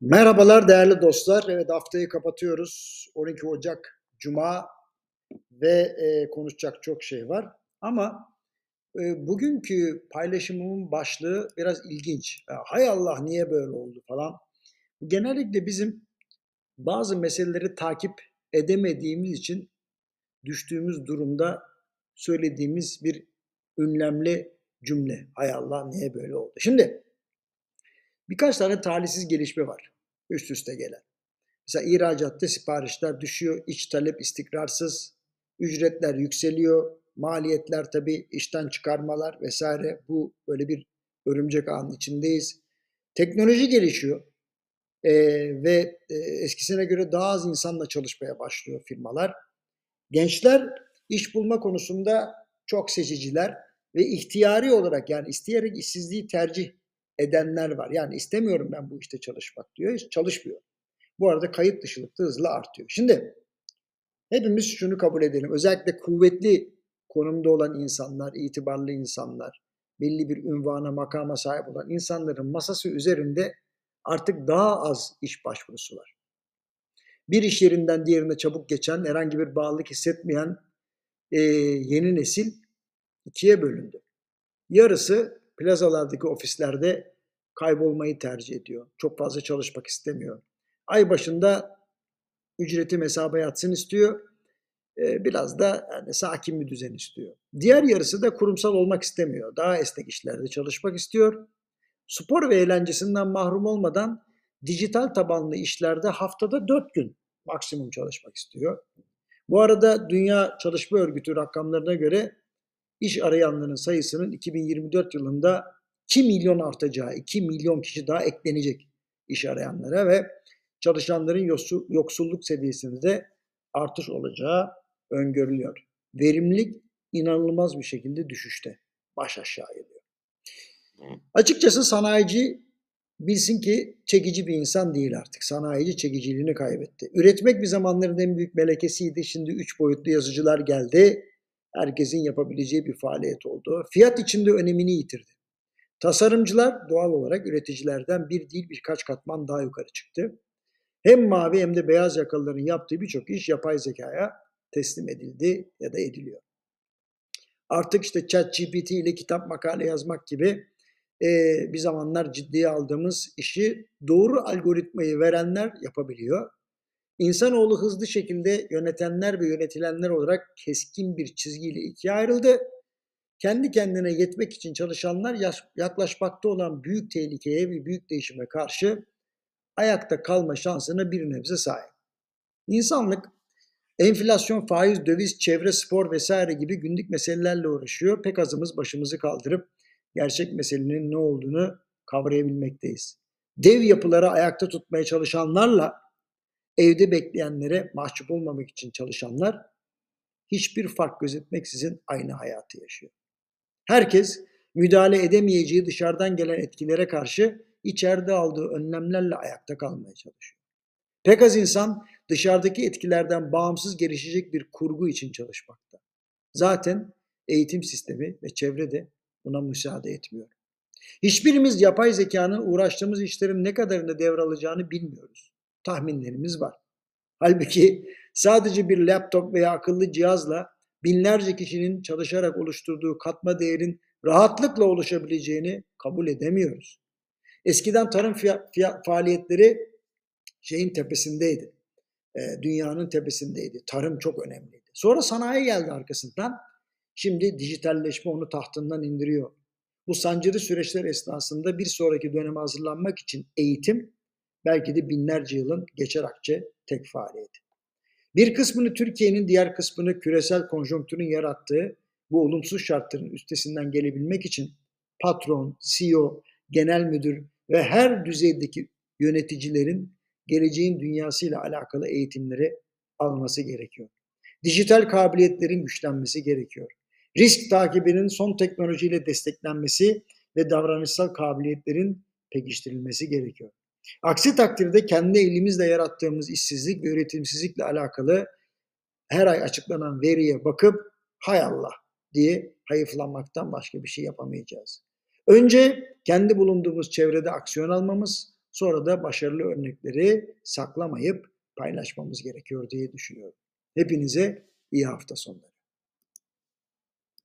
Merhabalar değerli dostlar. Evet haftayı kapatıyoruz. 12 Ocak Cuma ve e, konuşacak çok şey var. Ama e, bugünkü paylaşımımın başlığı biraz ilginç. Ya, hay Allah niye böyle oldu falan. Genellikle bizim bazı meseleleri takip edemediğimiz için düştüğümüz durumda söylediğimiz bir ünlemli cümle. Hay Allah niye böyle oldu. Şimdi birkaç tane talihsiz gelişme var üst üste gelen. Mesela ihracatta siparişler düşüyor, iç talep istikrarsız, ücretler yükseliyor, maliyetler tabii işten çıkarmalar vesaire bu böyle bir örümcek ağının içindeyiz. Teknoloji gelişiyor ee, ve e, eskisine göre daha az insanla çalışmaya başlıyor firmalar. Gençler iş bulma konusunda çok seçiciler ve ihtiyari olarak yani isteyerek işsizliği tercih edenler var. Yani istemiyorum ben bu işte çalışmak diyor. Hiç çalışmıyor. Bu arada kayıt dışılık da hızla artıyor. Şimdi hepimiz şunu kabul edelim. Özellikle kuvvetli konumda olan insanlar, itibarlı insanlar, belli bir ünvana, makama sahip olan insanların masası üzerinde artık daha az iş başvurusu var. Bir iş yerinden diğerine çabuk geçen, herhangi bir bağlılık hissetmeyen e, yeni nesil ikiye bölündü. Yarısı plazalardaki ofislerde kaybolmayı tercih ediyor. Çok fazla çalışmak istemiyor. Ay başında ücreti hesaba yatsın istiyor. Ee, biraz da yani sakin bir düzen istiyor. Diğer yarısı da kurumsal olmak istemiyor. Daha esnek işlerde çalışmak istiyor. Spor ve eğlencesinden mahrum olmadan dijital tabanlı işlerde haftada 4 gün maksimum çalışmak istiyor. Bu arada Dünya Çalışma Örgütü rakamlarına göre iş arayanların sayısının 2024 yılında 2 milyon artacağı, 2 milyon kişi daha eklenecek iş arayanlara ve çalışanların yoksulluk seviyesinde artış olacağı öngörülüyor. Verimlilik inanılmaz bir şekilde düşüşte. Baş aşağı geliyor. Açıkçası sanayici bilsin ki çekici bir insan değil artık. Sanayici çekiciliğini kaybetti. Üretmek bir zamanların en büyük melekesiydi. Şimdi üç boyutlu yazıcılar geldi herkesin yapabileceği bir faaliyet oldu. Fiyat içinde önemini yitirdi. Tasarımcılar doğal olarak üreticilerden bir değil birkaç katman daha yukarı çıktı. Hem mavi hem de beyaz yakalıların yaptığı birçok iş yapay zekaya teslim edildi ya da ediliyor. Artık işte chat GPT ile kitap makale yazmak gibi e, bir zamanlar ciddiye aldığımız işi doğru algoritmayı verenler yapabiliyor. İnsanoğlu hızlı şekilde yönetenler ve yönetilenler olarak keskin bir çizgiyle ikiye ayrıldı. Kendi kendine yetmek için çalışanlar yaklaşmakta olan büyük tehlikeye ve büyük değişime karşı ayakta kalma şansına bir nebze sahip. İnsanlık enflasyon, faiz, döviz, çevre, spor vesaire gibi günlük meselelerle uğraşıyor. Pek azımız başımızı kaldırıp gerçek meselenin ne olduğunu kavrayabilmekteyiz. Dev yapıları ayakta tutmaya çalışanlarla evde bekleyenlere mahcup olmamak için çalışanlar hiçbir fark gözetmeksizin aynı hayatı yaşıyor. Herkes müdahale edemeyeceği dışarıdan gelen etkilere karşı içeride aldığı önlemlerle ayakta kalmaya çalışıyor. Pek az insan dışarıdaki etkilerden bağımsız gelişecek bir kurgu için çalışmakta. Zaten eğitim sistemi ve çevre de buna müsaade etmiyor. Hiçbirimiz yapay zekanın uğraştığımız işlerin ne kadarını devralacağını bilmiyoruz tahminlerimiz var. Halbuki sadece bir laptop veya akıllı cihazla binlerce kişinin çalışarak oluşturduğu katma değerin rahatlıkla oluşabileceğini kabul edemiyoruz. Eskiden tarım faaliyetleri şeyin tepesindeydi. E, dünyanın tepesindeydi. Tarım çok önemliydi. Sonra sanayi geldi arkasından. Şimdi dijitalleşme onu tahtından indiriyor. Bu sancılı süreçler esnasında bir sonraki döneme hazırlanmak için eğitim belki de binlerce yılın geçer akçe tek faaliyeti. Bir kısmını Türkiye'nin diğer kısmını küresel konjonktürün yarattığı bu olumsuz şartların üstesinden gelebilmek için patron, CEO, genel müdür ve her düzeydeki yöneticilerin geleceğin dünyasıyla alakalı eğitimleri alması gerekiyor. Dijital kabiliyetlerin güçlenmesi gerekiyor. Risk takibinin son teknolojiyle desteklenmesi ve davranışsal kabiliyetlerin pekiştirilmesi gerekiyor. Aksi takdirde kendi elimizle yarattığımız işsizlik ve üretimsizlikle alakalı her ay açıklanan veriye bakıp hay Allah diye hayıflanmaktan başka bir şey yapamayacağız. Önce kendi bulunduğumuz çevrede aksiyon almamız, Sonra da başarılı örnekleri saklamayıp paylaşmamız gerekiyor diye düşünüyorum. Hepinize iyi hafta sonları.